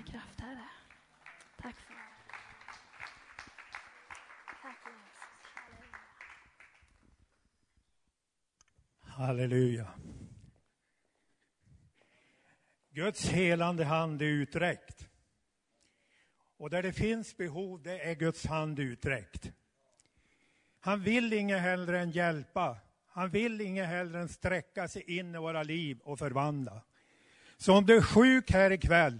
för kraft, Herre. Tack för det. Tack Jesus. Halleluja. Halleluja. Guds helande hand är uträckt. Och där det finns behov, det är Guds hand uträckt. Han vill inget hellre än hjälpa. Han vill inget hellre än sträcka sig in i våra liv och förvandla. Så om du är sjuk här ikväll,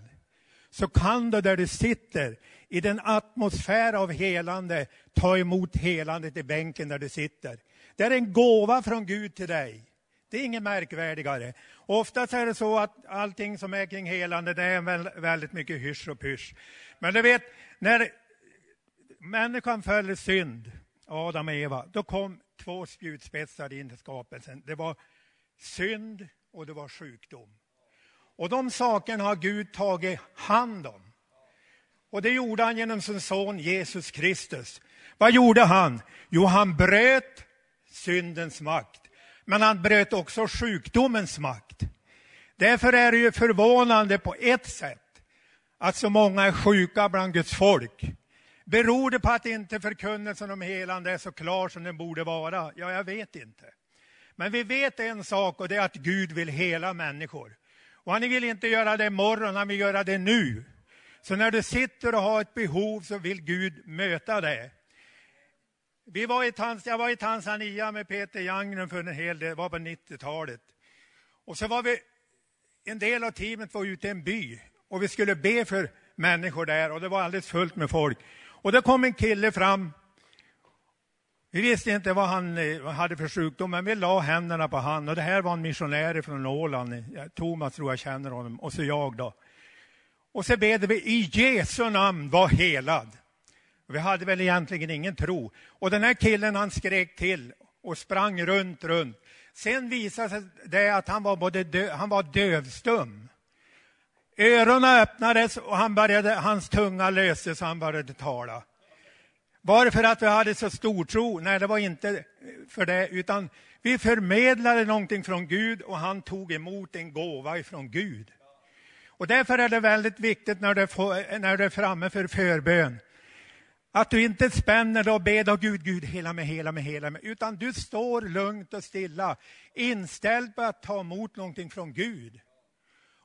så kan du där du sitter, i den atmosfär av helande, ta emot helandet i bänken där du sitter. Det är en gåva från Gud till dig. Det är inget märkvärdigare. Oftast är det så att allting som är kring helande, det är väldigt mycket hysch och pysch. Men du vet, när människan föll i synd, Adam och Eva, då kom två spjutspetsar in i skapelsen. Det var synd och det var sjukdom. Och de sakerna har Gud tagit hand om. Och det gjorde han genom sin son Jesus Kristus. Vad gjorde han? Jo, han bröt syndens makt. Men han bröt också sjukdomens makt. Därför är det ju förvånande på ett sätt att så många är sjuka bland Guds folk. Beror det på att inte förkunnelsen om helande är så klar som den borde vara? Ja, jag vet inte. Men vi vet en sak och det är att Gud vill hela människor. Och han vill inte göra det imorgon, han vill göra det nu. Så när du sitter och har ett behov så vill Gud möta det. Vi var i Tans jag var i Tanzania med Peter Jangren för en hel del, det var på 90-talet. Och så var vi, en del av teamet var ute i en by och vi skulle be för människor där och det var alldeles fullt med folk. Och då kom en kille fram. Vi visste inte vad han eh, hade för sjukdom, men vi la händerna på han och det här var en missionär från Åland. Thomas tror jag känner honom, och så jag då. Och så bed vi i Jesu namn, var helad. Vi hade väl egentligen ingen tro. Och den här killen han skrek till och sprang runt, runt. Sen visade sig det att han var, både dö, han var dövstum. Öronen öppnades och han började, hans tunga löstes och han började tala. Var det för att vi hade så stor tro? Nej, det var inte för det, utan vi förmedlade någonting från Gud och han tog emot en gåva ifrån Gud. Och därför är det väldigt viktigt när du, får, när du är framme för förbön, att du inte spänner dig och ber då Gud, Gud, hela mig, hela mig, hela mig, utan du står lugnt och stilla, inställd på att ta emot någonting från Gud.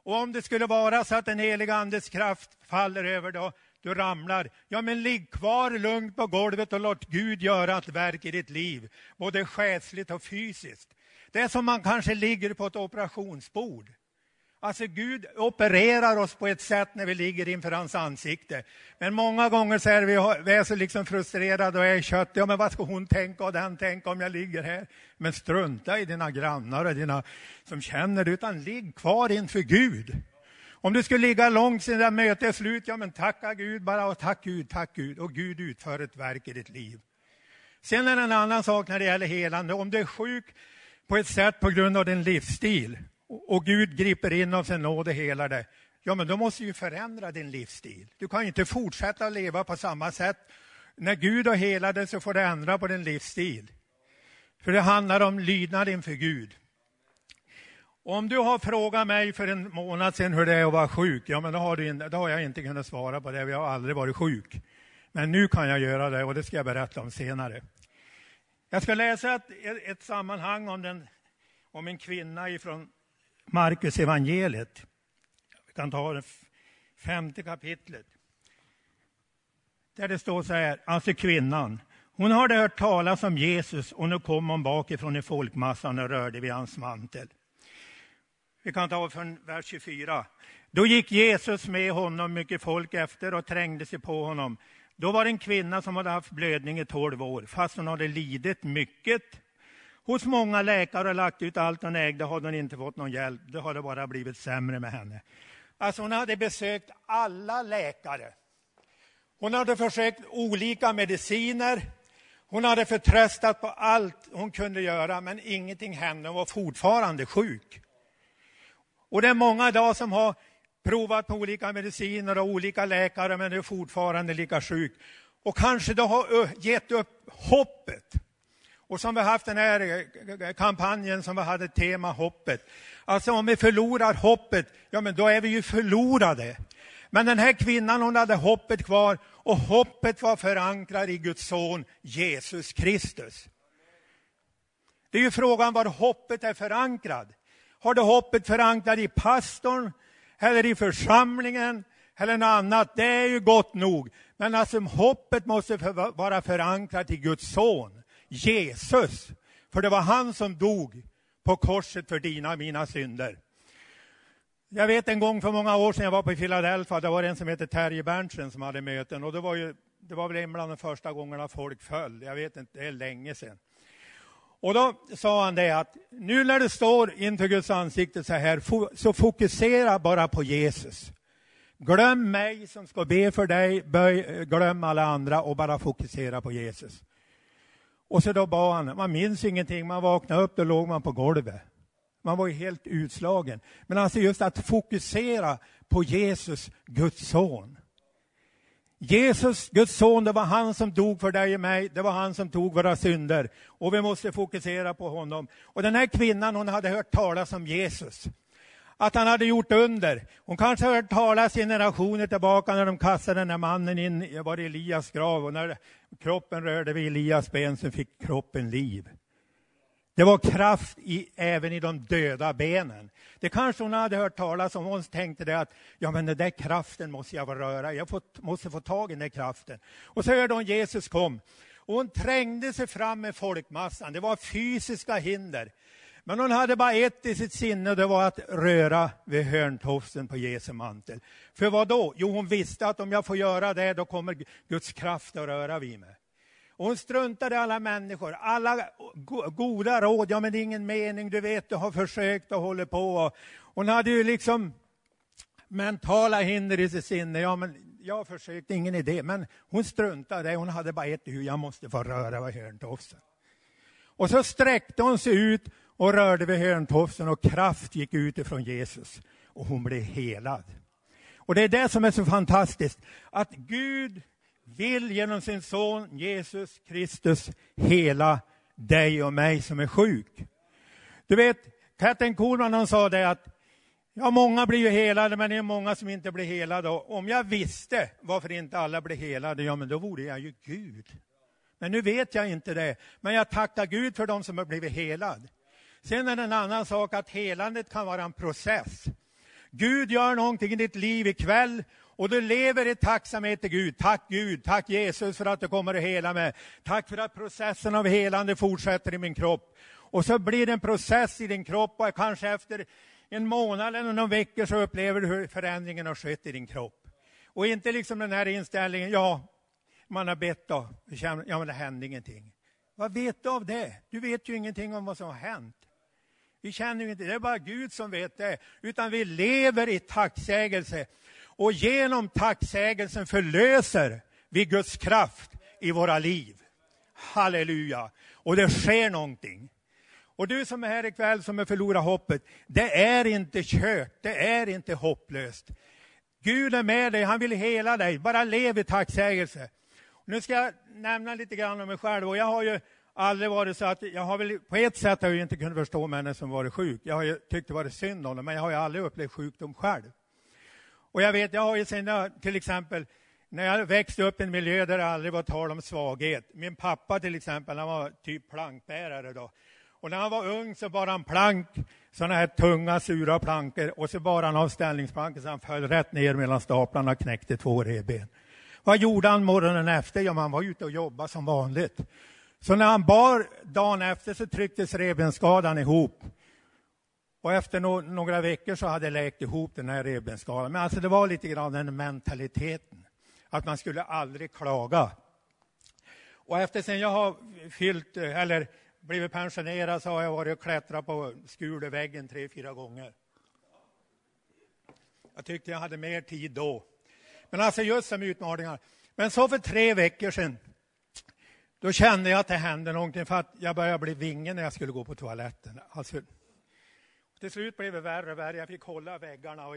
Och om det skulle vara så att den heliga andes kraft faller över då, du ramlar, ja men ligg kvar lugnt på golvet och låt Gud göra ett verk i ditt liv, både själsligt och fysiskt. Det är som man kanske ligger på ett operationsbord. Alltså Gud opererar oss på ett sätt när vi ligger inför hans ansikte. Men många gånger så är vi, vi är så liksom frustrerade och är kött. Ja, men vad ska hon tänka och den tänka om jag ligger här? Men strunta i dina grannar och dina som känner dig, utan ligg kvar inför Gud. Om du skulle ligga långt sedan det mötet är slut, ja men tacka Gud bara och tack Gud, tack Gud. Och Gud utför ett verk i ditt liv. Sen är det en annan sak när det gäller helande. Om du är sjuk på ett sätt på grund av din livsstil och Gud griper in av sin nåd och helar dig, ja men då måste du förändra din livsstil. Du kan inte fortsätta att leva på samma sätt. När Gud har helat dig så får du ändra på din livsstil. För det handlar om lydnad inför Gud. Om du har frågat mig för en månad sedan hur det är att vara sjuk, ja men då har, du, då har jag inte kunnat svara på det, jag har aldrig varit sjuk. Men nu kan jag göra det och det ska jag berätta om senare. Jag ska läsa ett, ett sammanhang om, den, om en kvinna ifrån Markus evangeliet. Vi kan ta det femte kapitlet. Där det står så här, alltså kvinnan. Hon hade hört talas om Jesus och nu kom hon bakifrån i folkmassan och rörde vid hans mantel. Vi kan ta från vers 24. Då gick Jesus med honom, mycket folk efter och trängde sig på honom. Då var det en kvinna som hade haft blödning i tolv år, fast hon hade lidit mycket. Hos många läkare och lagt ut allt hon ägde hade hon inte fått någon hjälp. Det hade bara blivit sämre med henne. Alltså hon hade besökt alla läkare. Hon hade försökt olika mediciner. Hon hade förtröstat på allt hon kunde göra, men ingenting hände. Hon var fortfarande sjuk. Och det är många idag som har provat på olika mediciner och olika läkare, men är fortfarande lika sjuk. Och kanske då har gett upp hoppet. Och som vi haft den här eh, eh, eh, kampanjen som vi hade tema hoppet. Alltså om vi förlorar hoppet, ja men då är vi ju förlorade. Men den här kvinnan hon hade hoppet kvar och hoppet var förankrat i Guds son Jesus Kristus. Det är ju frågan var hoppet är förankrat. Har du hoppet förankrat i pastorn eller i församlingen eller något annat? Det är ju gott nog. Men alltså hoppet måste vara förankrat i Guds son Jesus. För det var han som dog på korset för dina och mina synder. Jag vet en gång för många år sedan, jag var på Philadelphia, det var en som hette Terje Berntsen som hade möten och det var, ju, det var väl en bland de första gångerna folk föll. Jag vet inte, det är länge sedan. Och då sa han det att nu när du står inför Guds ansikte så här, så fokusera bara på Jesus. Glöm mig som ska be för dig, böj, glöm alla andra och bara fokusera på Jesus. Och så då bad han, man minns ingenting, man vaknade upp, då låg man på golvet. Man var ju helt utslagen. Men alltså just att fokusera på Jesus, Guds son. Jesus, Guds son, det var han som dog för dig och mig. Det var han som tog våra synder. Och vi måste fokusera på honom. Och den här kvinnan, hon hade hört talas om Jesus. Att han hade gjort under. Hon kanske hört talas generationer tillbaka när de kastade den här mannen in, var i Elias grav. Och när kroppen rörde vid Elias ben så fick kroppen liv. Det var kraft i, även i de döda benen. Det kanske hon hade hört talas om. Hon tänkte det att ja, men den där kraften måste jag röra. Jag fått, måste få tag i den där kraften. Och så hörde hon Jesus kom. Och hon trängde sig fram med folkmassan. Det var fysiska hinder. Men hon hade bara ett i sitt sinne, och det var att röra vid hörntofsen på Jesu mantel. För vad då? Jo, hon visste att om jag får göra det, då kommer Guds kraft att röra vid mig. Och hon struntade i alla människor, alla goda råd. Ja, men det är ingen mening, du vet, du har försökt och håller på. Hon hade ju liksom mentala hinder i sitt sinne. Ja, men jag har försökt, ingen idé. Men hon struntade, hon hade bara ett hur jag måste få röra vid hörntofsen. Och så sträckte hon sig ut och rörde vid hörntofsen och kraft gick ut ifrån Jesus. Och hon blev helad. Och det är det som är så fantastiskt, att Gud vill genom sin son Jesus Kristus hela dig och mig som är sjuk. Du vet, Katten Kohlman sa det att ja, många blir ju helade, men det är många som inte blir helade. Och om jag visste varför inte alla blir helade, ja, men då vore jag ju Gud. Men nu vet jag inte det. Men jag tackar Gud för de som har blivit helade. Sen är det en annan sak att helandet kan vara en process. Gud gör någonting i ditt liv ikväll och du lever i tacksamhet till Gud. Tack Gud, tack Jesus för att du kommer att hela mig. Tack för att processen av helande fortsätter i min kropp. Och så blir det en process i din kropp och kanske efter en månad eller några veckor så upplever du hur förändringen har skett i din kropp. Och inte liksom den här inställningen, ja, man har bett då, ja men det hände ingenting. Vad vet du av det? Du vet ju ingenting om vad som har hänt. Vi känner ju inte, det är bara Gud som vet det. Utan vi lever i tacksägelse. Och genom tacksägelsen förlöser vi Guds kraft i våra liv. Halleluja! Och det sker någonting. Och du som är här ikväll som har förlorat hoppet, det är inte kört, det är inte hopplöst. Gud är med dig, han vill hela dig, bara lev i tacksägelse. Nu ska jag nämna lite grann om mig själv. Och jag har ju aldrig varit så att, jag har väl, på ett sätt har jag inte kunnat förstå människor som varit sjuk. Jag har ju tyckt det varit synd om dem, men jag har ju aldrig upplevt sjukdom själv. Och jag vet, jag har ju sen till exempel, när jag växte upp i en miljö där det aldrig var tal om svaghet. Min pappa till exempel, han var typ plankbärare då. Och när han var ung så bar han plank, sådana här tunga, sura plankor, och så bar han av ställningsplanken så han föll rätt ner mellan staplarna och knäckte två revben. Vad gjorde han morgonen efter? Ja, han var ute och jobbade som vanligt. Så när han bar dagen efter så trycktes revbensskadan ihop. Och efter no några veckor så hade läkt ihop den här revbensskadan. Men alltså det var lite grann den mentaliteten. Att man skulle aldrig klaga. Och eftersom jag har fyllt, eller blivit pensionerad så har jag varit och klättrat på skuleväggen tre, fyra gånger. Jag tyckte jag hade mer tid då. Men alltså just som utmaningar. Men så för tre veckor sedan då kände jag att det hände någonting för att jag började bli vingen när jag skulle gå på toaletten. Alltså, till slut blev det värre och värre. Jag fick hålla väggarna. Och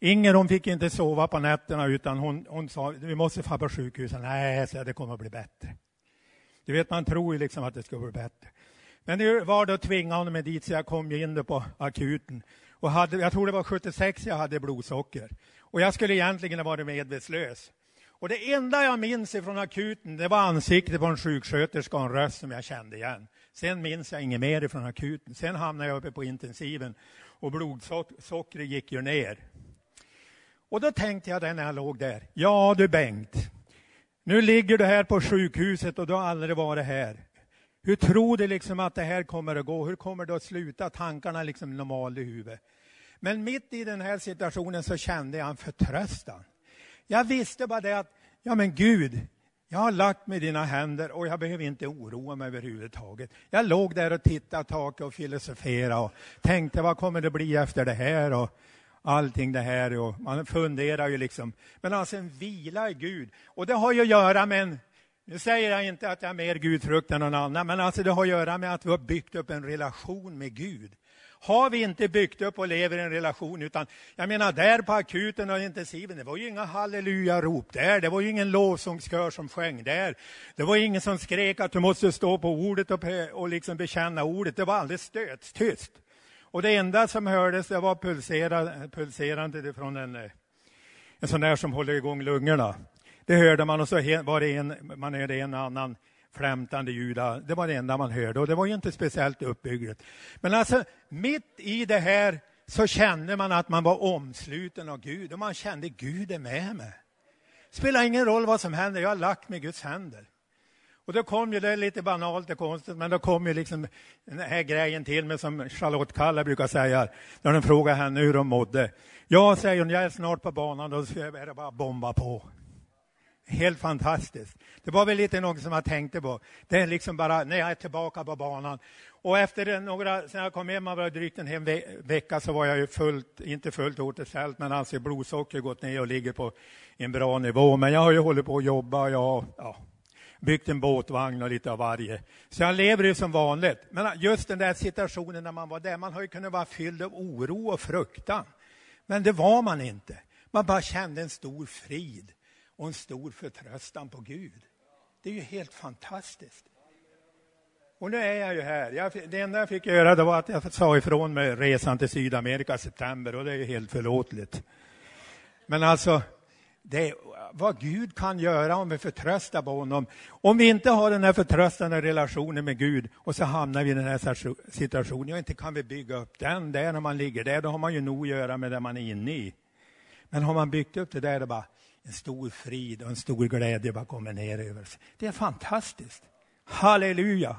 Inger hon fick inte sova på nätterna utan hon, hon sa vi måste få på sjukhuset. Nej, så det kommer att bli bättre. Du vet, man tror ju liksom att det ska bli bättre. Men det var då tvingande hon mig dit så jag kom in på akuten. Och hade, jag tror det var 76 jag hade blodsocker. Och jag skulle egentligen ha varit medvetslös. Och det enda jag minns från akuten, det var ansiktet på en sjuksköterska och en röst som jag kände igen. Sen minns jag inget mer från akuten. Sen hamnade jag uppe på intensiven och blodsockret gick ju ner. Och då tänkte jag när jag låg där, ja du Bengt, nu ligger du här på sjukhuset och du har aldrig varit här. Hur tror du liksom att det här kommer att gå? Hur kommer det att sluta? Tankarna liksom normal i huvudet. Men mitt i den här situationen så kände jag en förtröstan. Jag visste bara det att, ja men Gud, jag har lagt mig i dina händer och jag behöver inte oroa mig överhuvudtaget. Jag låg där och tittade taket och filosoferade och tänkte vad kommer det bli efter det här och allting det här. Och man funderar ju liksom. Men alltså en vila i Gud. Och det har ju att göra med en nu säger jag inte att jag är mer gudfrukt än någon annan, men alltså det har att göra med att vi har byggt upp en relation med Gud. Har vi inte byggt upp och lever i en relation, utan jag menar där på akuten och intensiven, det var ju inga halleluja-rop där, det var ju ingen lovsångskör som sjöng där. Det var ingen som skrek att du måste stå på ordet och, och liksom bekänna ordet, det var alldeles stötstyst. Och det enda som hördes, det var pulsera, pulserande från en, en sån där som håller igång lungorna. Det hörde man och så var det en, man hörde en annan flämtande ljud. Det var det enda man hörde och det var ju inte speciellt uppbyggligt. Men alltså mitt i det här så kände man att man var omsluten av Gud och man kände Gud är med mig. Spelar ingen roll vad som händer, jag har lagt mig i Guds händer. Och då kom ju, det är lite banalt och konstigt, men då kom ju liksom den här grejen till mig som Charlotte Kalla brukar säga, när de frågar henne hur hon mådde. Ja, säger hon, jag är snart på banan, då är det bara bomba på. Helt fantastiskt. Det var väl lite något som jag tänkte på. Det är liksom bara när jag är tillbaka på banan. Och efter några, sen jag kom hem, man var drygt en hel ve vecka, så var jag ju fullt, inte fullt återställd, men alltså blodsocker gått ner och ligger på en bra nivå. Men jag har ju hållit på att jobba, jag ja, byggt en båtvagn och lite av varje. Så jag lever ju som vanligt. Men just den där situationen när man var där, man har ju kunnat vara fylld av oro och fruktan. Men det var man inte. Man bara kände en stor frid och en stor förtröstan på Gud. Det är ju helt fantastiskt. Och nu är jag ju här. Jag, det enda jag fick göra det var att jag sa ifrån mig resan till Sydamerika i september och det är ju helt förlåtligt. Men alltså, det är vad Gud kan göra om vi förtröstar på honom. Om vi inte har den här förtröstande relationen med Gud och så hamnar vi i den här situationen, ja, inte kan vi bygga upp den där när man ligger där, då har man ju nog att göra med det man är inne i. Men har man byggt upp det där, det bara, en stor frid och en stor glädje bara kommer ner över oss. Det är fantastiskt. Halleluja!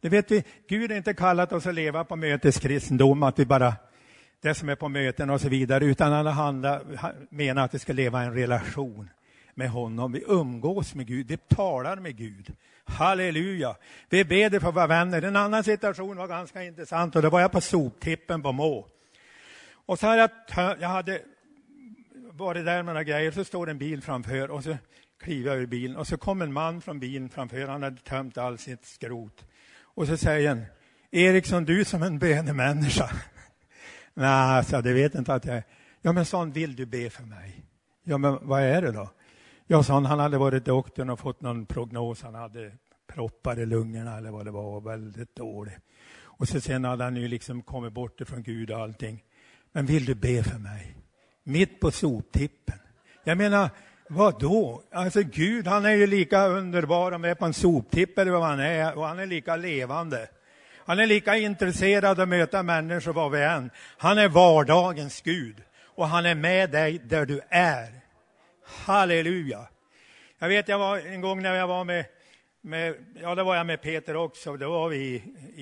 Det vet vi, Gud har inte kallat oss att leva på möteskristendom, att vi bara det som är på möten och så vidare, utan han menar att vi ska leva i en relation med honom. Vi umgås med Gud, vi talar med Gud. Halleluja! Vi ber för våra vänner. En annan situation var ganska intressant och det var jag på soptippen på Må. Och så hade jag, jag hade varit där med några grejer, så står en bil framför och så kliver jag ur bilen och så kom en man från bilen framför, han hade tömt all sitt skrot. Och så säger han, Eriksson, du som en bönemänniska. Nej, så alltså, det vet inte att jag är. Ja, men sån vill du be för mig? Ja, men vad är det då? Ja, sa han, han hade varit doktorn och fått någon prognos, han hade proppar i lungorna eller vad det var, väldigt dålig. Och så sen hade han ju liksom kommit bort ifrån Gud och allting. Men vill du be för mig? Mitt på soptippen. Jag menar, vad då? Alltså Gud, han är ju lika underbar om det är på en soptipp eller vad han är, och han är lika levande. Han är lika intresserad av att möta människor var vi än. Han är vardagens Gud och han är med dig där du är. Halleluja. Jag vet, jag var en gång när jag var med, med ja, det var jag med Peter också. Då var vi i,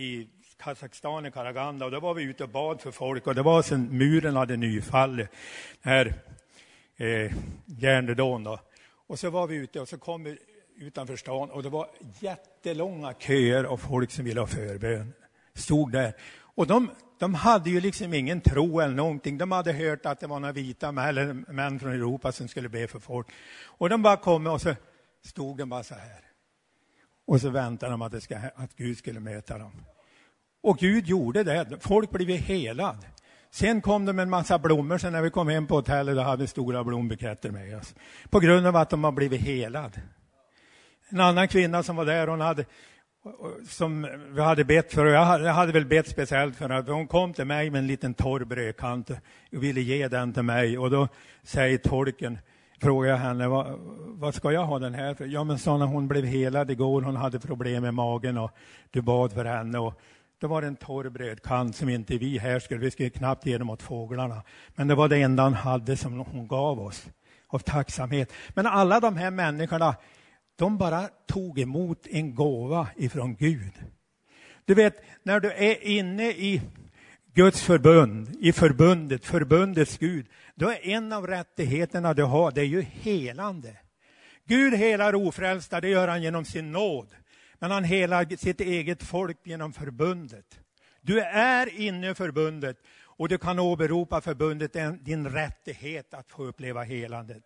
i Kazakstan, i Karaganda, och då var vi ute och bad för folk och det var sen muren hade nyfallit, här eh, järnridån då. Och så var vi ute och så kom vi utanför stan och det var jättelånga köer av folk som ville ha förbön. Stod där. Och de, de hade ju liksom ingen tro eller någonting. De hade hört att det var några vita män, män från Europa som skulle be för folk. Och de bara kom och så stod de bara så här. Och så väntade de att, det ska, att Gud skulle möta dem. Och Gud gjorde det. Folk blev helad. Sen kom de med en massa blommor, sen när vi kom hem på hotellet då hade vi stora blombuketter med oss. På grund av att de har blivit helad. En annan kvinna som var där, hon hade, som vi hade bett för, och jag hade, jag hade väl bett speciellt för henne, hon kom till mig med en liten torr brödkant och ville ge den till mig. Och då säger tolken, frågar jag henne, vad, vad ska jag ha den här för? Ja, men sa hon blev helad igår, hon hade problem med magen och du bad för henne. Och det var en torr brödkant som inte vi här skulle, vi skulle knappt ge dem åt fåglarna. Men det var det enda han hade som hon gav oss av tacksamhet. Men alla de här människorna, de bara tog emot en gåva ifrån Gud. Du vet, när du är inne i Guds förbund, i förbundet, förbundets Gud, då är en av rättigheterna du har, det är ju helande. Gud helar ofrälsta, det gör han genom sin nåd. Men han helar sitt eget folk genom förbundet. Du är inne i förbundet och du kan åberopa förbundet, din rättighet att få uppleva helandet.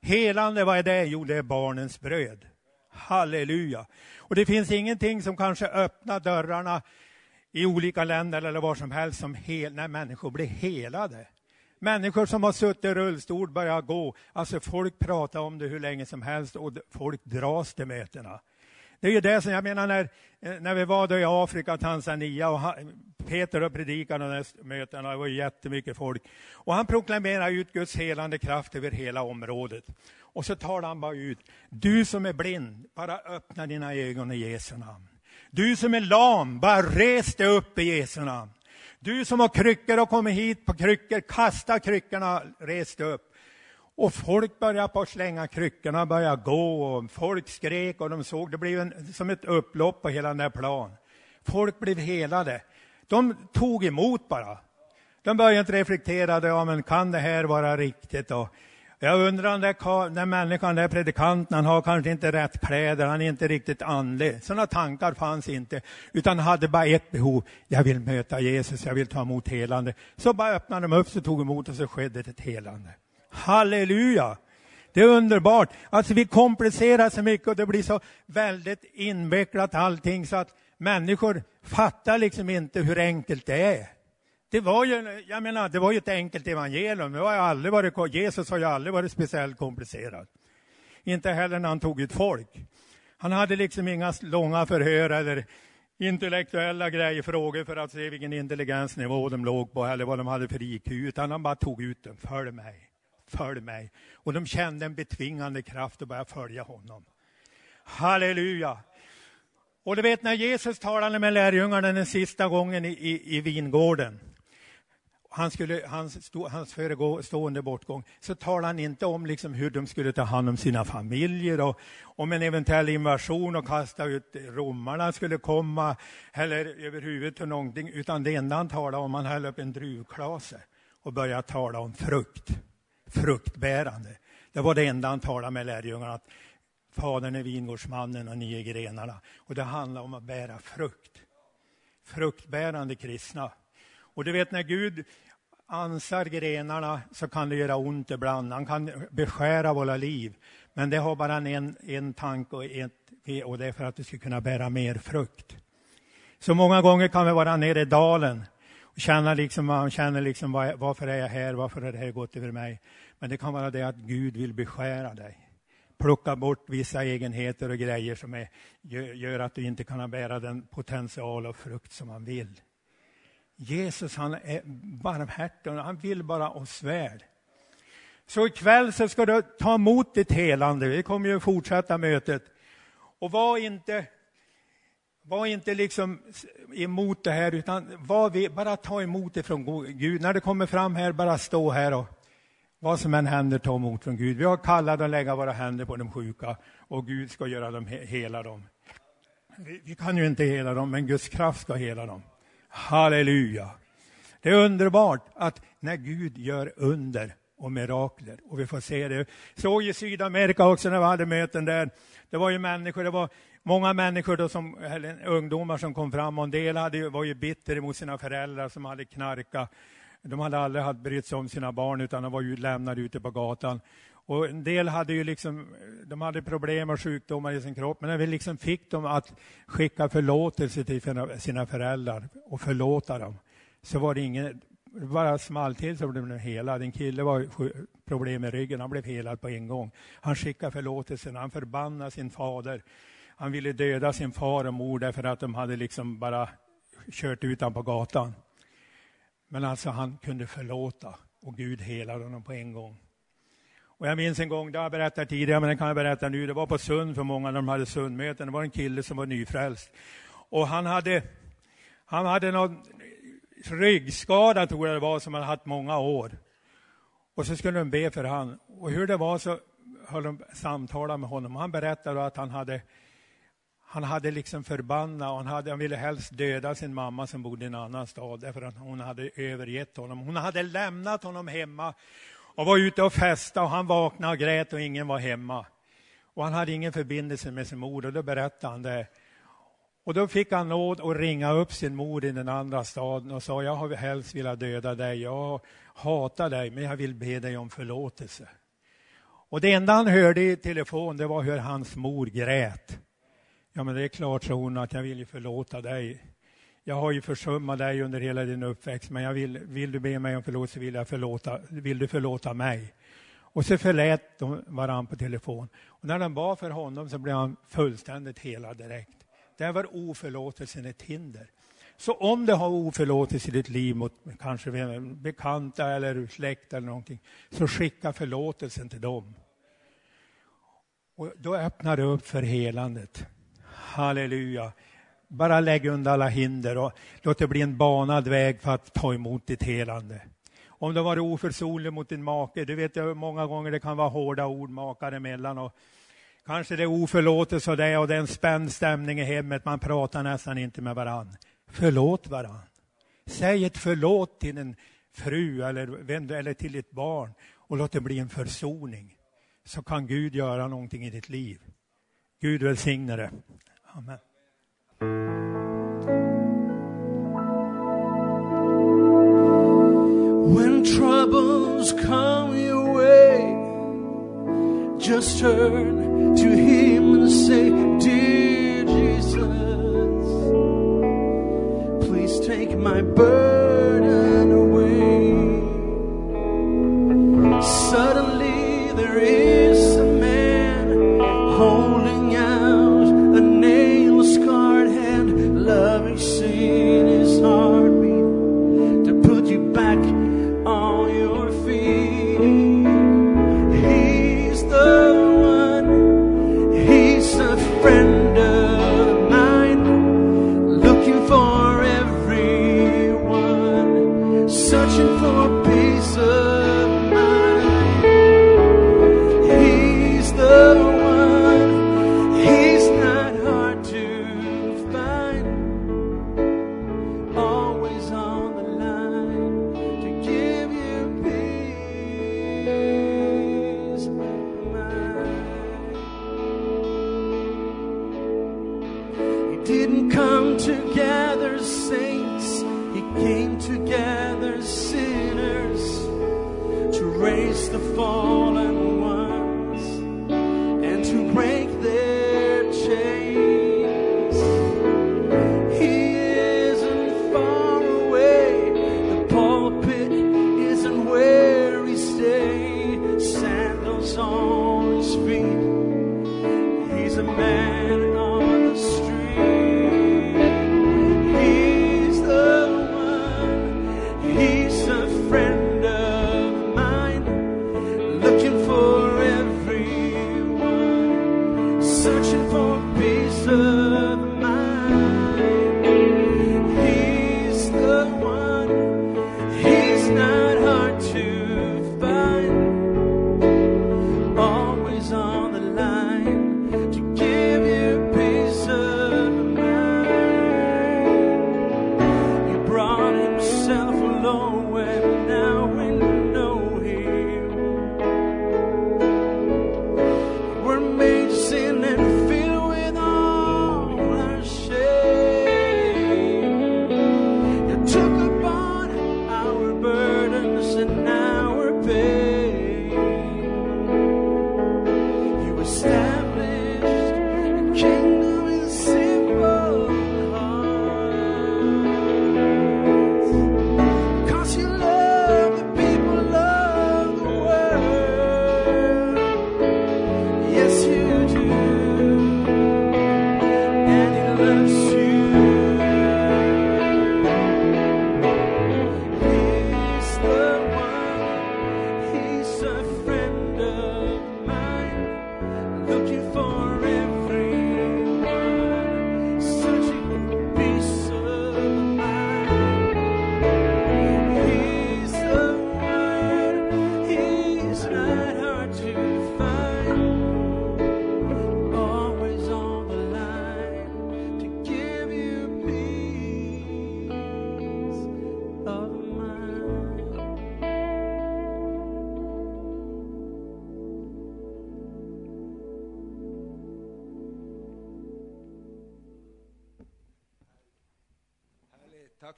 Helande, vad är det? Jo, det är barnens bröd. Halleluja. Och det finns ingenting som kanske öppnar dörrarna i olika länder eller var som helst som hel, när människor blir helade. Människor som har suttit i rullstol börjar gå. Alltså folk pratar om det hur länge som helst och folk dras till mötena. Det är ju det som jag menar när, eh, när vi var då i Afrika, Tanzania och Peter och predikade de där mötena, det var jättemycket folk. Och han proklamerar ut Guds helande kraft över hela området. Och så talar han bara ut, du som är blind, bara öppna dina ögon i Jesu namn. Du som är lam, bara res dig upp i Jesu namn. Du som har kryckor och kommer hit på kryckor, kasta kryckorna, res dig upp. Och folk började på att slänga kryckorna, började gå och folk skrek och de såg, det blev en, som ett upplopp på hela den där plan. Folk blev helade. De tog emot bara. De började inte reflektera, ja men kan det här vara riktigt? Och jag undrar om den, där människan, den predikanten, han har kanske inte rätt kläder, han är inte riktigt andlig. Sådana tankar fanns inte, utan hade bara ett behov. Jag vill möta Jesus, jag vill ta emot helande. Så bara öppnade de upp sig, tog emot och så skedde ett helande. Halleluja! Det är underbart. Alltså vi komplicerar så mycket och det blir så väldigt invecklat allting så att människor fattar liksom inte hur enkelt det är. Det var ju, jag menar, det var ju ett enkelt evangelium. Det har aldrig varit, Jesus har ju aldrig varit speciellt komplicerad. Inte heller när han tog ut folk. Han hade liksom inga långa förhör eller intellektuella grejer, frågor för att se vilken intelligensnivå de låg på eller vad de hade för IQ, utan han bara tog ut dem. Följ mig, följ mig. Och de kände en betvingande kraft och började följa honom. Halleluja! Och du vet när Jesus talade med lärjungarna den sista gången i, i, i vingården, han skulle, hans, stå, hans förestående bortgång, så talade han inte om liksom hur de skulle ta hand om sina familjer och om en eventuell invasion och kasta ut romarna skulle komma, eller överhuvudtaget någonting, utan det enda han talade om, han höll upp en druvklase och började tala om frukt, fruktbärande. Det var det enda han talade med lärjungarna, att Fadern är vingårdsmannen och ni är grenarna. Och det handlar om att bära frukt. Fruktbärande kristna. Och du vet när Gud ansar grenarna så kan det göra ont ibland. Han kan beskära våra liv. Men det har bara en, en tanke och, ett, och det är för att vi ska kunna bära mer frukt. Så många gånger kan vi vara nere i dalen och känna liksom, man känner liksom varför är jag här, varför har det här gått över mig? Men det kan vara det att Gud vill beskära dig. Plocka bort vissa egenheter och grejer som är, gör att du inte kan bära den potential och frukt som man vill. Jesus han är barmhärtig och han vill bara oss väl. Så ikväll så ska du ta emot ditt helande. Vi kommer ju fortsätta mötet. Och var inte, var inte liksom emot det här, utan var vi, bara ta emot det från Gud. När det kommer fram här, bara stå här och vad som än händer, ta emot från Gud. Vi har kallat att lägga våra händer på de sjuka och Gud ska göra dem, hela dem. Vi, vi kan ju inte hela dem, men Guds kraft ska hela dem. Halleluja! Det är underbart att när Gud gör under och mirakler, och vi får se det. Såg i Sydamerika också när vi hade möten där. Det var ju människor, det var många människor då som, eller ungdomar som kom fram och en del hade, var ju bitter mot sina föräldrar som hade knarkat. De hade aldrig brytt sig om sina barn utan de var ju lämnade ute på gatan. Och en del hade ju liksom, de hade problem och sjukdomar i sin kropp, men när vi liksom fick dem att skicka förlåtelse till sina föräldrar och förlåta dem, så var det ingen, bara small till så blev de helad. En kille var problem med ryggen, han blev helad på en gång. Han skickade förlåtelsen, han förbannade sin fader. Han ville döda sin far och mor därför att de hade liksom bara kört ut honom på gatan. Men alltså han kunde förlåta och Gud helade honom på en gång. Och jag minns en gång, det har jag berättat tidigare, men det kan jag berätta nu. Det var på Sund för många när de hade Sundmöten. Det var en kille som var nyfrälst. Och han hade, han hade någon ryggskada, tror jag det var, som han haft många år. Och så skulle de be för han. Och hur det var så höll de samtala med honom. Han berättade att han hade han hade liksom förbannat och han, hade, han ville helst döda sin mamma som bodde i en annan stad därför att hon hade övergett honom. Hon hade lämnat honom hemma och var ute och festade och han vaknade och grät och ingen var hemma. Och han hade ingen förbindelse med sin mor och då berättade han det. Och då fick han nåd att ringa upp sin mor i den andra staden och sa, jag har helst velat döda dig, jag hatar dig, men jag vill be dig om förlåtelse. Och det enda han hörde i telefon, det var hur hans mor grät. Ja, men det är klart, sa hon, att jag vill ju förlåta dig. Jag har ju försummat dig under hela din uppväxt, men jag vill, vill du be mig om förlåtelse vill, jag förlåta, vill du förlåta mig. Och så förlät de varandra på telefon. Och när de bad för honom så blev han fullständigt helad direkt. Där var oförlåtelsen ett hinder. Så om du har oförlåtelse i ditt liv mot kanske bekanta eller släkt eller någonting, så skicka förlåtelsen till dem. Och då öppnar det upp för helandet. Halleluja. Bara lägg undan alla hinder och låt det bli en banad väg för att ta emot ditt helande. Om du har varit oförsonlig mot din make, du vet jag många gånger det kan vara hårda ord makar emellan och kanske det är oförlåtelse och det och det är en spänd stämning i hemmet, man pratar nästan inte med varann. Förlåt varann. Säg ett förlåt till en fru eller, eller till ditt barn och låt det bli en försoning. Så kan Gud göra någonting i ditt liv. Gud välsigne det. Amen. When troubles come your way, just turn to Him and say, Dear Jesus, please take my burden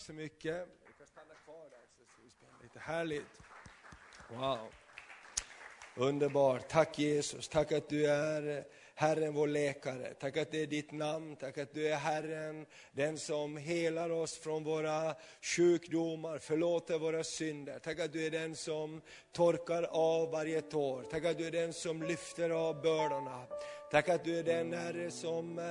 så mycket. Du kan stanna kvar där så ska vi spela lite härligt. Wow. Underbart. Tack Jesus. Tack att du är Herren vår läkare. Tack att det är ditt namn. Tack att du är Herren, den som helar oss från våra sjukdomar, förlåter våra synder. Tack att du är den som torkar av varje tår. Tack att du är den som lyfter av bördorna. Tack att du är den Herre som eh,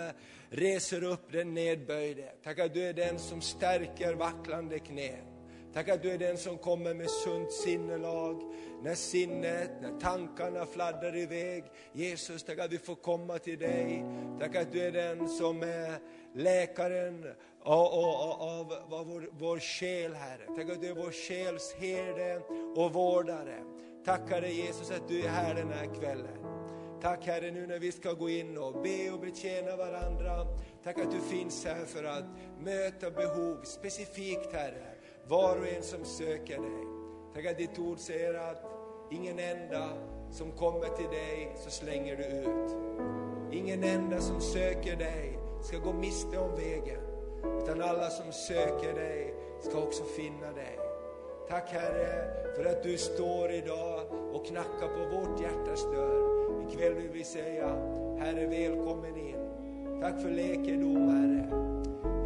reser upp den nedböjde. Tack att du är den som stärker vacklande knän. Tack att du är den som kommer med sunt sinnelag, när sinnet, när tankarna fladdrar iväg. Jesus, tack att vi får komma till dig. Tack att du är den som är läkaren av, av, av, av vår, vår själ, Herre. Tack att du är vår själs herde och vårdare. Tack dig Jesus att du är här den här kvällen. Tack Herre nu när vi ska gå in och be och betjäna varandra. Tack att du finns här för att möta behov specifikt Herre. Var och en som söker dig. Tack att ditt ord säger att ingen enda som kommer till dig så slänger du ut. Ingen enda som söker dig ska gå miste om vägen. Utan alla som söker dig ska också finna dig. Tack Herre för att du står idag och knackar på vårt hjärtas dörr. Ikväll vill vi säga, Herre välkommen in. Tack för läkedom Herre.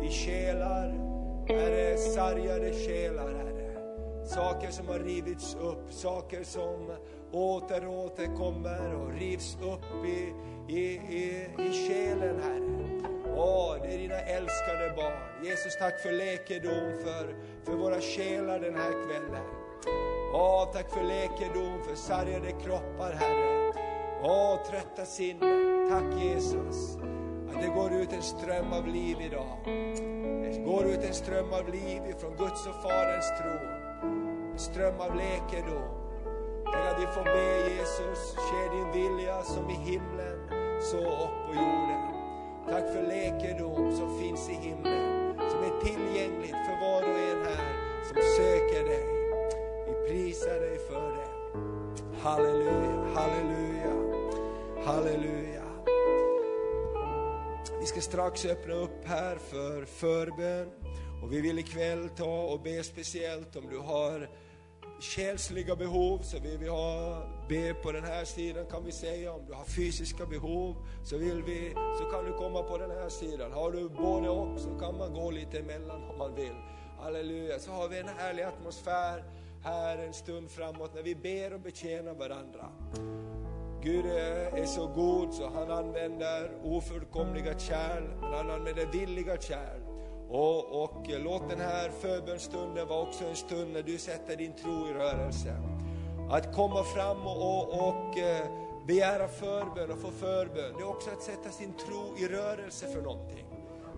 I själar, Herre, sargade själar Herre. Saker som har rivits upp, saker som åter och åter kommer och rivs upp i, i, i, i själen Herre. Åh, det är dina älskade barn. Jesus, tack för läkedom för, för våra själar den här kvällen. Åh, tack för läkedom för sargade kroppar, Herre. Åh, trötta sinnen. Tack Jesus. Att det går ut en ström av liv idag. Det går ut en ström av liv ifrån Guds och Faderns tro. En ström av läkedom. Tänk att vi får be Jesus, ske din vilja som i himlen, så upp på jorden. Tack för läkedom som finns i himlen, som är tillgängligt för var och en här som söker dig. Vi prisar dig för det. Halleluja, halleluja, halleluja. Vi ska strax öppna upp här för förbön och vi vill ikväll ta och be speciellt om du har själsliga behov så vill vi ha, be på den här sidan kan vi säga. Om du har fysiska behov så vill vi, så kan du komma på den här sidan. Har du både och så kan man gå lite emellan om man vill. Halleluja. Så har vi en härlig atmosfär här en stund framåt när vi ber och betjänar varandra. Gud är så god så han använder ofullkomliga kärl, men han använder villiga kärl. Och, och låt den här förbönstunden vara också en stund när du sätter din tro i rörelse. Att komma fram och, och, och eh, begära förbön och få förbön, det är också att sätta sin tro i rörelse för någonting.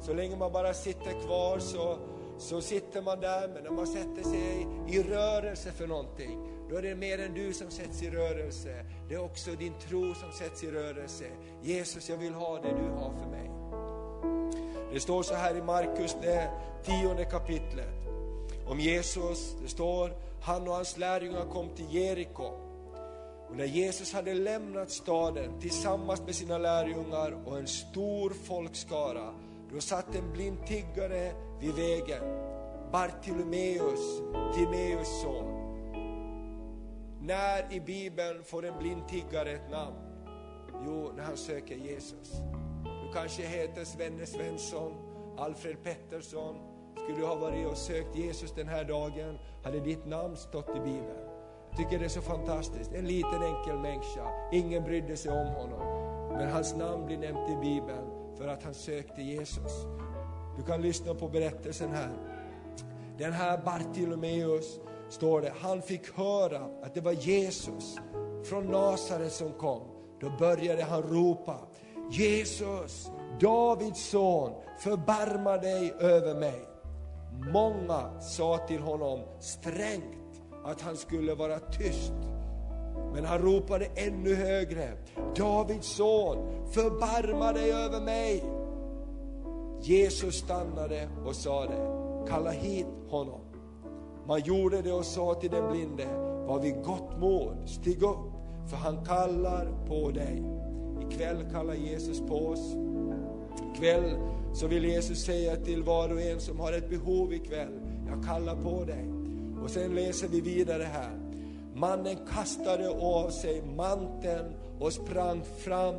Så länge man bara sitter kvar så, så sitter man där, men när man sätter sig i rörelse för någonting, då är det mer än du som sätts i rörelse. Det är också din tro som sätts i rörelse. Jesus, jag vill ha det du har för mig. Det står så här i Markus, det tionde kapitlet, om Jesus. Det står, han och hans lärjungar kom till Jeriko. Och när Jesus hade lämnat staden tillsammans med sina lärjungar och en stor folkskara, då satt en blind tiggare vid vägen, Bartolomeus, Timeus son. När i Bibeln får en blind tiggare ett namn? Jo, när han söker Jesus. Du kanske heter Svenne Svensson, Alfred Pettersson. Skulle du ha varit och sökt Jesus den här dagen hade ditt namn stått i Bibeln. Jag tycker det är så fantastiskt. En liten enkel människa, ingen brydde sig om honom. Men hans namn blir nämnt i Bibeln för att han sökte Jesus. Du kan lyssna på berättelsen här. Den här Bartolomeus, står det, han fick höra att det var Jesus från Nasaret som kom. Då började han ropa, Jesus, Davids son, förbarma dig över mig. Många sa till honom strängt att han skulle vara tyst. Men han ropade ännu högre, Davids son, förbarma dig över mig. Jesus stannade och sade, kalla hit honom. Man gjorde det och sa till den blinde, var vid gott mod, stig upp, för han kallar på dig. Ikväll kallar Jesus på oss. Ikväll så vill Jesus säga till var och en som har ett behov ikväll, jag kallar på dig. Och sen läser vi vidare här. Mannen kastade av sig manteln och sprang fram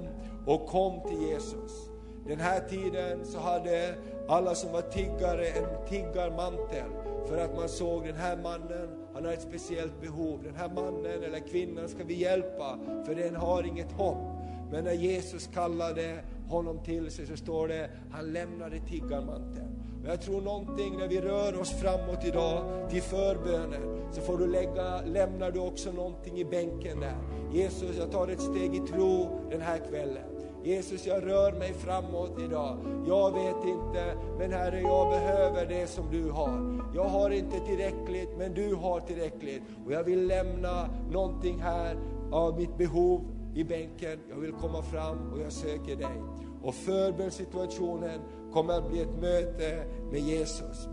och kom till Jesus. Den här tiden så hade alla som var tiggare en tiggarmantel för att man såg den här mannen, han har ett speciellt behov. Den här mannen eller kvinnan ska vi hjälpa för den har inget hopp. Men när Jesus kallade honom till sig så står det, han lämnade tiggarmanteln. Och jag tror någonting när vi rör oss framåt idag till förbönen så får du lägga, lämnar du också någonting i bänken där. Jesus, jag tar ett steg i tro den här kvällen. Jesus, jag rör mig framåt idag. Jag vet inte, men Herre, jag behöver det som du har. Jag har inte tillräckligt, men du har tillräckligt. Och jag vill lämna någonting här av mitt behov i bänken. Jag vill komma fram och jag söker dig. Och förbönssituationen kommer att bli ett möte med Jesus.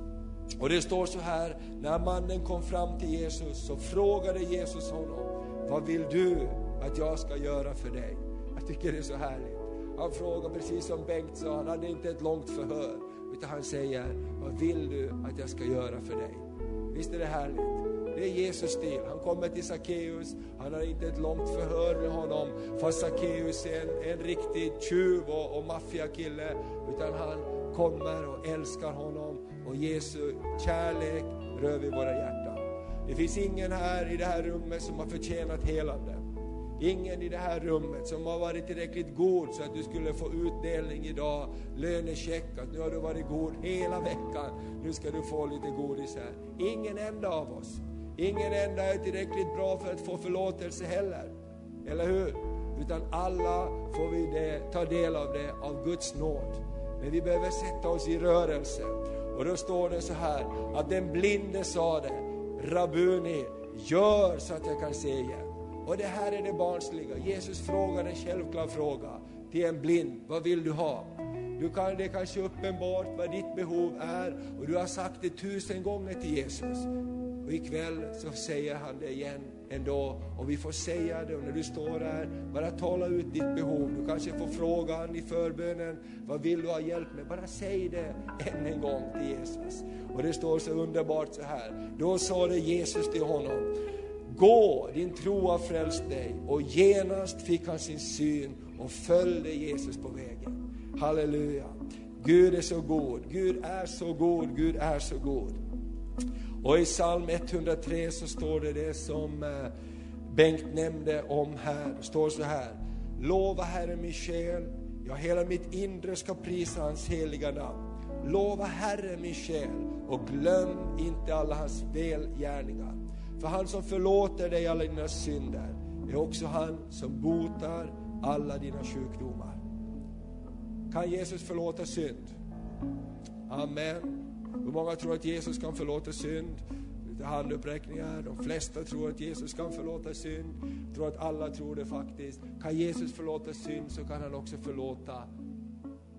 Och det står så här, när mannen kom fram till Jesus så frågade Jesus honom, vad vill du att jag ska göra för dig? Jag tycker det är så härligt. Han frågar precis som Bengt sa, han hade inte ett långt förhör. Utan han säger, vad vill du att jag ska göra för dig? Visst är det härligt? Det är Jesus stil. Han kommer till Sackeus, han har inte ett långt förhör med honom, fast Sackeus är en, en riktig tjuv och, och maffiakille, utan han kommer och älskar honom och Jesu kärlek rör vid våra hjärtan. Det finns ingen här i det här rummet som har förtjänat helande. Ingen i det här rummet som har varit tillräckligt god så att du skulle få utdelning idag, lönecheck, att nu har du varit god hela veckan, nu ska du få lite godis här. Ingen enda av oss. Ingen enda är tillräckligt bra för att få förlåtelse heller. Eller hur? Utan alla får vi det, ta del av det av Guds nåd. Men vi behöver sätta oss i rörelse. Och då står det så här, att den blinde sa det, Rabuni, gör så att jag kan se igen. Och det här är det barnsliga. Jesus frågar en självklar fråga till en blind. Vad vill du ha? Du kan, det är kanske uppenbart vad ditt behov är och du har sagt det tusen gånger till Jesus. Och ikväll så säger han det igen ändå och vi får säga det och när du står där, bara tala ut ditt behov. Du kanske får frågan i förbönen, vad vill du ha hjälp med? Bara säg det än en gång till Jesus. Och det står så underbart så här, då sa det Jesus till honom, Gå, din tro har frälst dig. Och genast fick han sin syn och följde Jesus på vägen. Halleluja. Gud är så god, Gud är så god, Gud är så god. Och i psalm 103 så står det det som eh, Bengt nämnde om här. Det står så här. Lova Herren min själ, ja hela mitt inre ska prisa hans heliga namn. Lova Herren min själ och glöm inte alla hans välgärningar. För han som förlåter dig alla dina synder är också han som botar alla dina sjukdomar. Kan Jesus förlåta synd? Amen. Hur många tror att Jesus kan förlåta synd? Lite handuppräckningar. De flesta tror att Jesus kan förlåta synd. Jag tror att alla tror det faktiskt. Kan Jesus förlåta synd så kan han också förlåta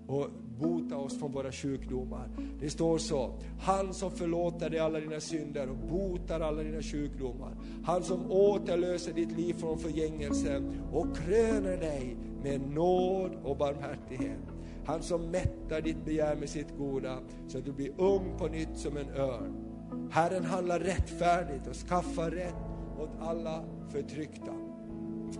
och bota oss från våra sjukdomar. Det står så, han som förlåter dig alla dina synder och botar alla dina sjukdomar. Han som återlöser ditt liv från förgängelse och kröner dig med nåd och barmhärtighet. Han som mättar ditt begär med sitt goda så att du blir ung på nytt som en örn. Herren handlar rättfärdigt och skaffar rätt åt alla förtryckta.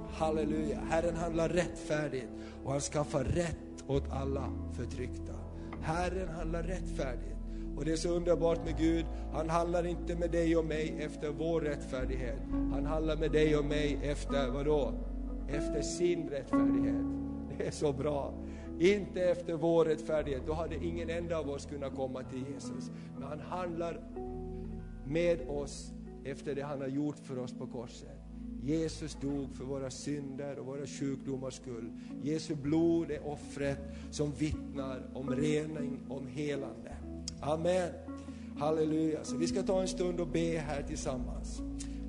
Halleluja, Herren handlar rättfärdigt och han skaffar rätt åt alla förtryckta. Herren handlar rättfärdigt. Och det är så underbart med Gud, han handlar inte med dig och mig efter vår rättfärdighet. Han handlar med dig och mig efter, vadå? Efter sin rättfärdighet. Det är så bra. Inte efter vår rättfärdighet, då hade ingen enda av oss kunnat komma till Jesus. Men han handlar med oss efter det han har gjort för oss på korset. Jesus dog för våra synder och våra sjukdomars skull. Jesu blod är offret som vittnar om rening, om helande. Amen. Halleluja. Så vi ska ta en stund och be här tillsammans.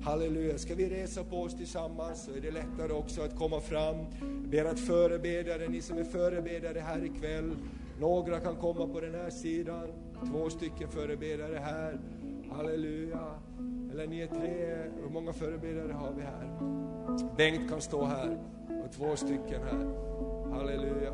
Halleluja. Ska vi resa på oss tillsammans så är det lättare också att komma fram. Jag ber att förebedjare, ni som är förebedjare här ikväll, några kan komma på den här sidan, två stycken förebedjare här. Halleluja. Eller ni är tre, hur många förebedjare har vi här? Bengt kan stå här och två stycken här. Halleluja.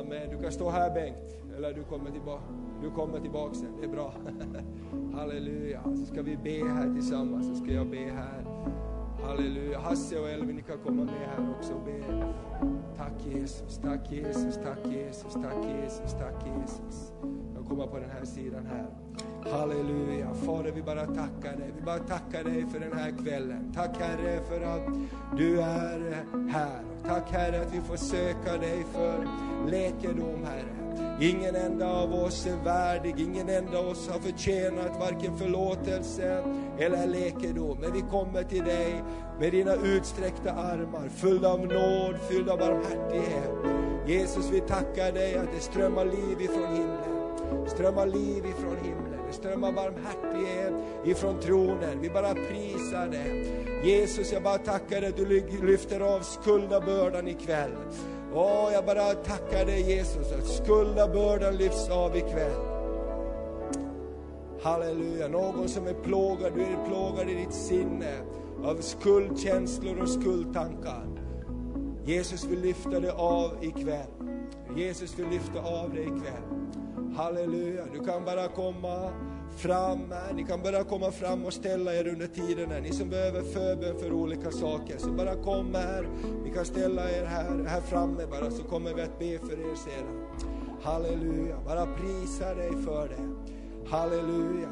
Amen. Du kan stå här Bengt, eller du kommer tillbaka. Du kommer tillbaka sen, det är bra. Halleluja. Så ska vi be här tillsammans, så ska jag be här. Halleluja. Hasse och Elvin, ni kan komma med här också och be. Tack Jesus, tack Jesus, tack Jesus, tack Jesus, tack Jesus. Jag kommer på den här sidan här. Halleluja. Fader, vi bara tackar dig. Vi bara tackar dig för den här kvällen. Tack Herre för att du är här. Tack Herre att vi får söka dig för läkedom Herre. Ingen enda av oss är värdig, ingen enda av oss har förtjänat varken förlåtelse eller läkedom. Men vi kommer till dig med dina utsträckta armar, fyllda av nåd, fyllda av barmhärtighet. Jesus, vi tackar dig att det strömmar liv ifrån himlen. Strömmar liv ifrån himlen ström strömmar barmhärtighet ifrån tronen. Vi bara prisar dig. Jesus, jag bara tackar dig att du lyfter av skuldabördan ikväll. Åh, jag bara tackar dig Jesus att skuldabördan lyfts av ikväll. Halleluja, någon som är plågad, du är plågad i ditt sinne av skuldkänslor och skuldtankar. Jesus vill lyfta dig av ikväll. Jesus vill lyfta av dig ikväll. Halleluja, du kan bara komma fram här. Ni kan bara komma fram och ställa er under tiden här. Ni som behöver förbön för olika saker, så bara kom här. Ni kan ställa er här, här framme bara, så kommer vi att be för er sedan. Halleluja, bara prisa dig för det. Halleluja.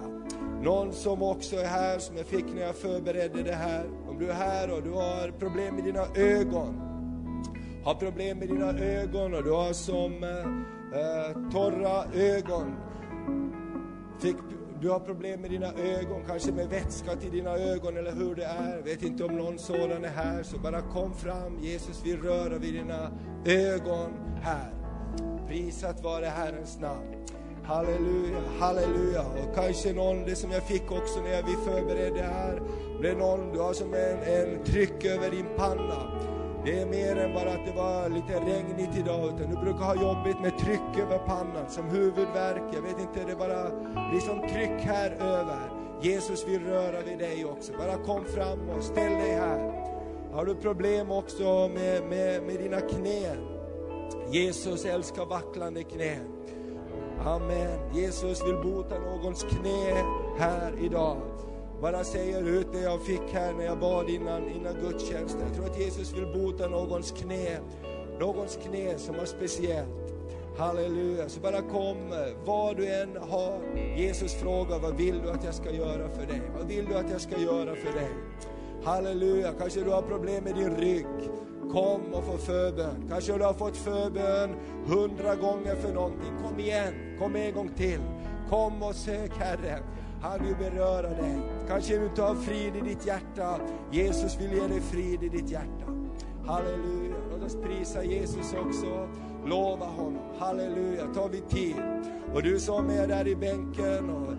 Någon som också är här, som jag fick när jag förberedde det här. Om du är här och du har problem med dina ögon, har problem med dina ögon och du har som eh, eh, torra ögon. Fick, du har problem med dina ögon, kanske med vätska till dina ögon eller hur det är. Vet inte om någon sådan är här, så bara kom fram. Jesus vill röra vid dina ögon här. Prisat vare Herrens namn. Halleluja, halleluja. Och kanske någon, det som jag fick också när vi förberedde här, det är någon, du har som en, en tryck över din panna. Det är mer än bara att det var lite regnigt idag, utan du brukar ha jobbigt med tryck över pannan, som huvudvärk, jag vet inte, det bara blir som tryck här över. Jesus vill röra vid dig också, bara kom fram och ställ dig här. Har du problem också med, med, med dina knän? Jesus älskar vacklande knän. Amen. Jesus vill bota någons knä här idag. Bara säger ut det jag fick här när jag bad innan, innan gudstjänsten. Jag tror att Jesus vill bota någons knä. Någons knä som var speciellt. Halleluja. Så bara kom, vad du än har. Jesus frågar, vad vill du att jag ska göra för dig? Vad vill du att jag ska göra för dig? Halleluja. Kanske du har problem med din rygg. Kom och få förbön. Kanske du har fått förbön hundra gånger för någonting. Kom igen, kom en gång till. Kom och sök Herren. Han vill beröra dig. Kanske du inte har frid i ditt hjärta. Jesus vill ge dig frid i ditt hjärta. Halleluja. Låt oss prisa Jesus också. Lova honom. Halleluja. Tar vi tid. Och du som är där i bänken och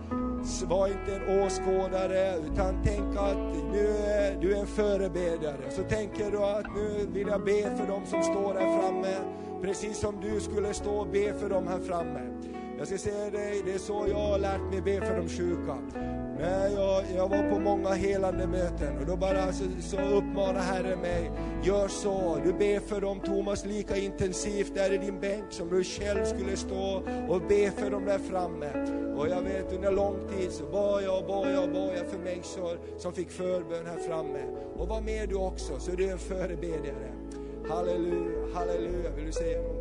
var inte en åskådare utan tänk att du är, du är en förebedjare. Så tänker du att nu vill jag be för dem som står här framme. Precis som du skulle stå och be för dem här framme. Jag ska säga dig, det är så jag har lärt mig be för de sjuka. När jag, jag var på många helande möten och då bara så, så uppmanar Herren mig, gör så, du ber för dem Thomas lika intensivt där i din bänk som du själv skulle stå och be för dem där framme. Och jag vet under lång tid så bad jag och bad jag och bad jag för människor som fick förbön här framme. Och var med du också, så du är en förebedjare. Halleluja, halleluja. Vill du säga något?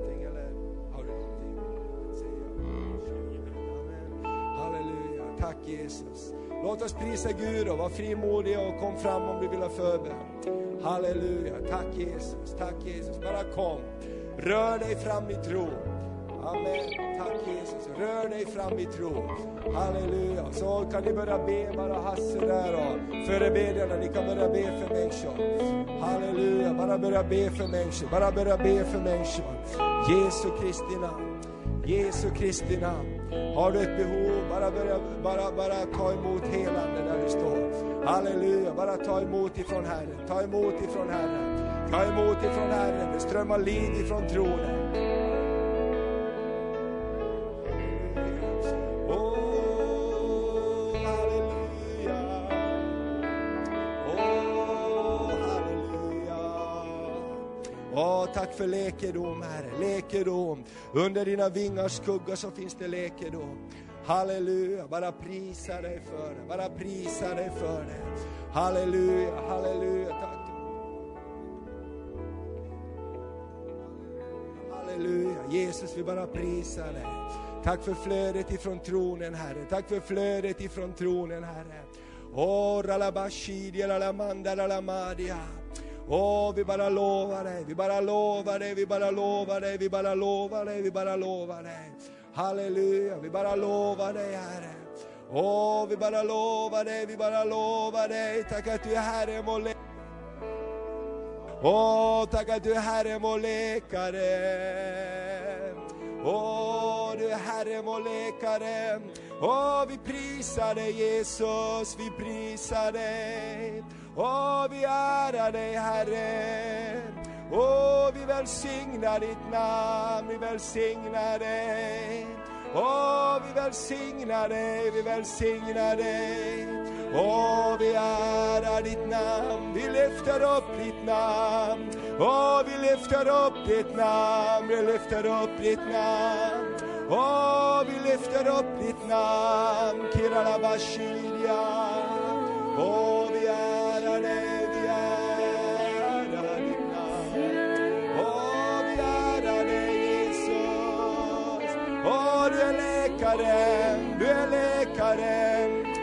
Tack Jesus. Låt oss prisa Gud och vara frimodiga och kom fram om du vill ha förbön. Halleluja, tack Jesus, tack Jesus. Bara kom. Rör dig fram i tro. Amen. Tack Jesus. Rör dig fram i tro. Halleluja. Så kan ni börja be, bara Hasse där och förebedjarna, ni kan börja be för människor. Halleluja. Bara börja be för människor. Bara börja be för människor. Jesu Kristi namn. Jesu Kristi namn. Har du ett behov, bara, börja, bara, bara ta emot helande där du står. Halleluja, bara ta emot ifrån Herren. Ta emot ifrån Herren. Ta emot ifrån Herren. Det strömmar liv ifrån tronen. Tack för läkedom, Herre. Läkedom. Under dina vingars skugga så finns det läkedom. Halleluja, bara prisa dig för det. Bara prisa dig för det. Halleluja, halleluja. Tack. Halleluja. Jesus, vi bara prisar dig. Tack för flödet ifrån tronen, Herre. Tack för flödet ifrån tronen, Herre. Åh, ralabashidi, ralamanda, ralamadia. Åh, vi bara lovar dig, vi bara lovar dig, vi bara lovar dig, vi bara lovar dig, vi bara lovar dig. Halleluja, vi bara lovar dig, Herre. Åh, vi bara lovar dig, vi bara lovar dig. Tack att du är Herre, vår läkare Åh, tack att du är Herre, vår läkare. Åh, du är Herre, vår läkare. Åh, vi prisar dig Jesus, vi prisar dig. Åh, vi ärar dig Herre. Åh, vi välsignar ditt namn, vi välsignar dig. Åh, vi välsignar dig, vi välsignar dig. Åh, vi ärar ditt namn, vi lyfter upp ditt namn. Åh, vi lyfter upp ditt namn, vi lyfter upp ditt namn. Åh, vi lyfter upp ditt namn, Kiralabashiria. Åh, vi ärar du är läkaren, du är läkaren.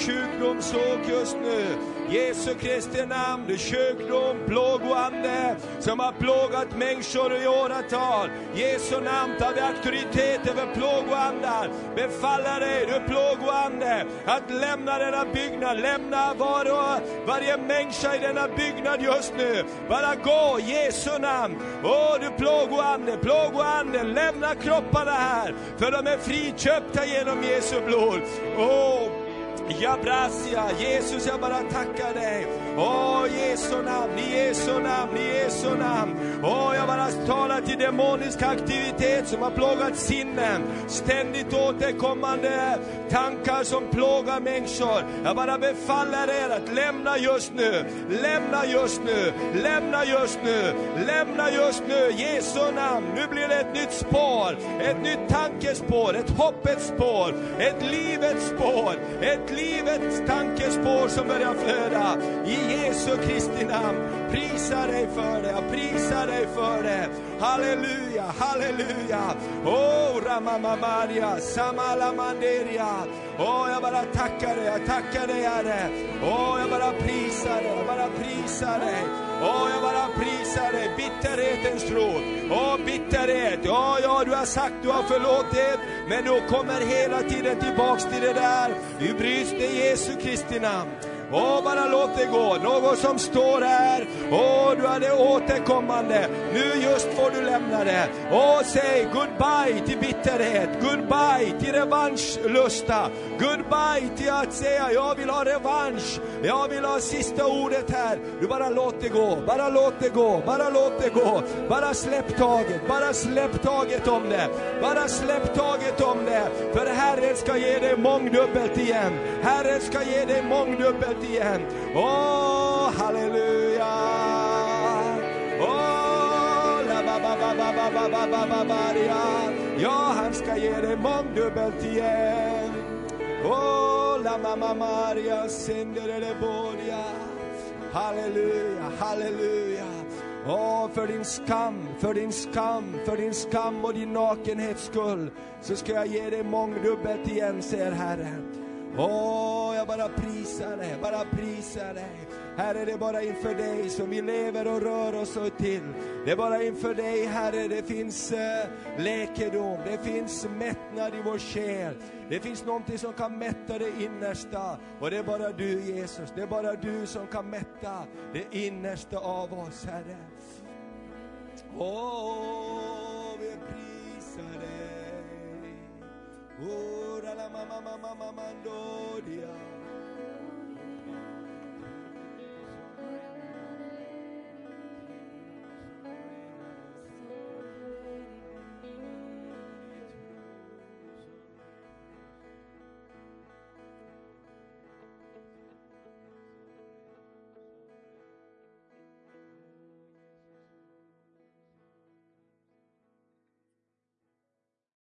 Sjukdomsåk just nu. Jesu Kristi namn, det sjukdom, plågoande som har plågat människor i åratal. Jesu namn tar vi auktoritet över plågoandar. Befaller dig, du plågoande, att lämna denna byggnad, lämna var och varje människa i denna byggnad just nu. Bara gå, Jesu namn. Åh, du plågoande, plågoande, lämna kropparna här, för de är friköpta genom Jesu blod. Åh, Jabrasia, Jesus jag bara tackar dig. Åh Jesu namn, i Jesu namn, i Jesu namn. Åh jag bara talar till demonisk aktivitet som har plågat sinnen. Ständigt återkommande tankar som plågar människor. Jag bara befaller er att lämna just nu, lämna just nu, lämna just nu, lämna just nu. Jesu namn, nu blir det ett nytt spår, ett nytt tankespår, ett hoppets spår, ett livets spår, ett livets tankespår som börjar flöda. I Jesu Kristi namn. Prisa dig för det, jag prisar dig för det. Halleluja, halleluja. Oh, Ramama Maria, Samala Manderia. Oh, jag bara tackar dig, jag tackar dig Herre. Åh, jag bara prisar dig, jag bara prisar dig. Åh, jag bara prisar dig, bitterhetens tråd. Åh, bitterhet. Ja, ja, du har sagt du har förlåtit, men du kommer hela tiden tillbaks till det där. Du bryts det i Jesu Kristi namn. Åh, bara låt det gå. Någon som står här. Åh, du är det återkommande. Nu just får du lämna det. Åh, säg goodbye till bitterhet. Goodbye till revanschlusta. Goodbye till att säga jag vill ha revansch. Jag vill ha sista ordet här. Du bara låt det gå. Bara låt det gå. Bara låt det gå. Bara släpp taget. Bara släpp taget om det. Bara släpp taget om det. För Herren ska ge dig mångdubbelt igen. Herren ska ge dig mångdubbelt igen. Åh, halleluja. Åh, la ba ba ba ba ba ba ba ba ba ja. Han ska ge dig mångdubbelt igen. Åh, la mamma Maria, sendere boria. Halleluja, halleluja. Åh, för din skam, för din skam, för din skam och din nakenhets skull, så ska jag ge dig mångdubbelt igen, säger Herren. Åh, jag bara prisar dig, bara prisar dig. Herre, det är bara inför dig som vi lever och rör oss och till. Det är bara inför dig, Herre, det finns eh, läkedom, det finns mättnad i vår själ. Det finns någonting som kan mätta det innersta. Och det är bara du, Jesus, det är bara du som kan mätta det innersta av oss, Herre. Åh, vi prisar dig. Ora la mama mama mama mandodia.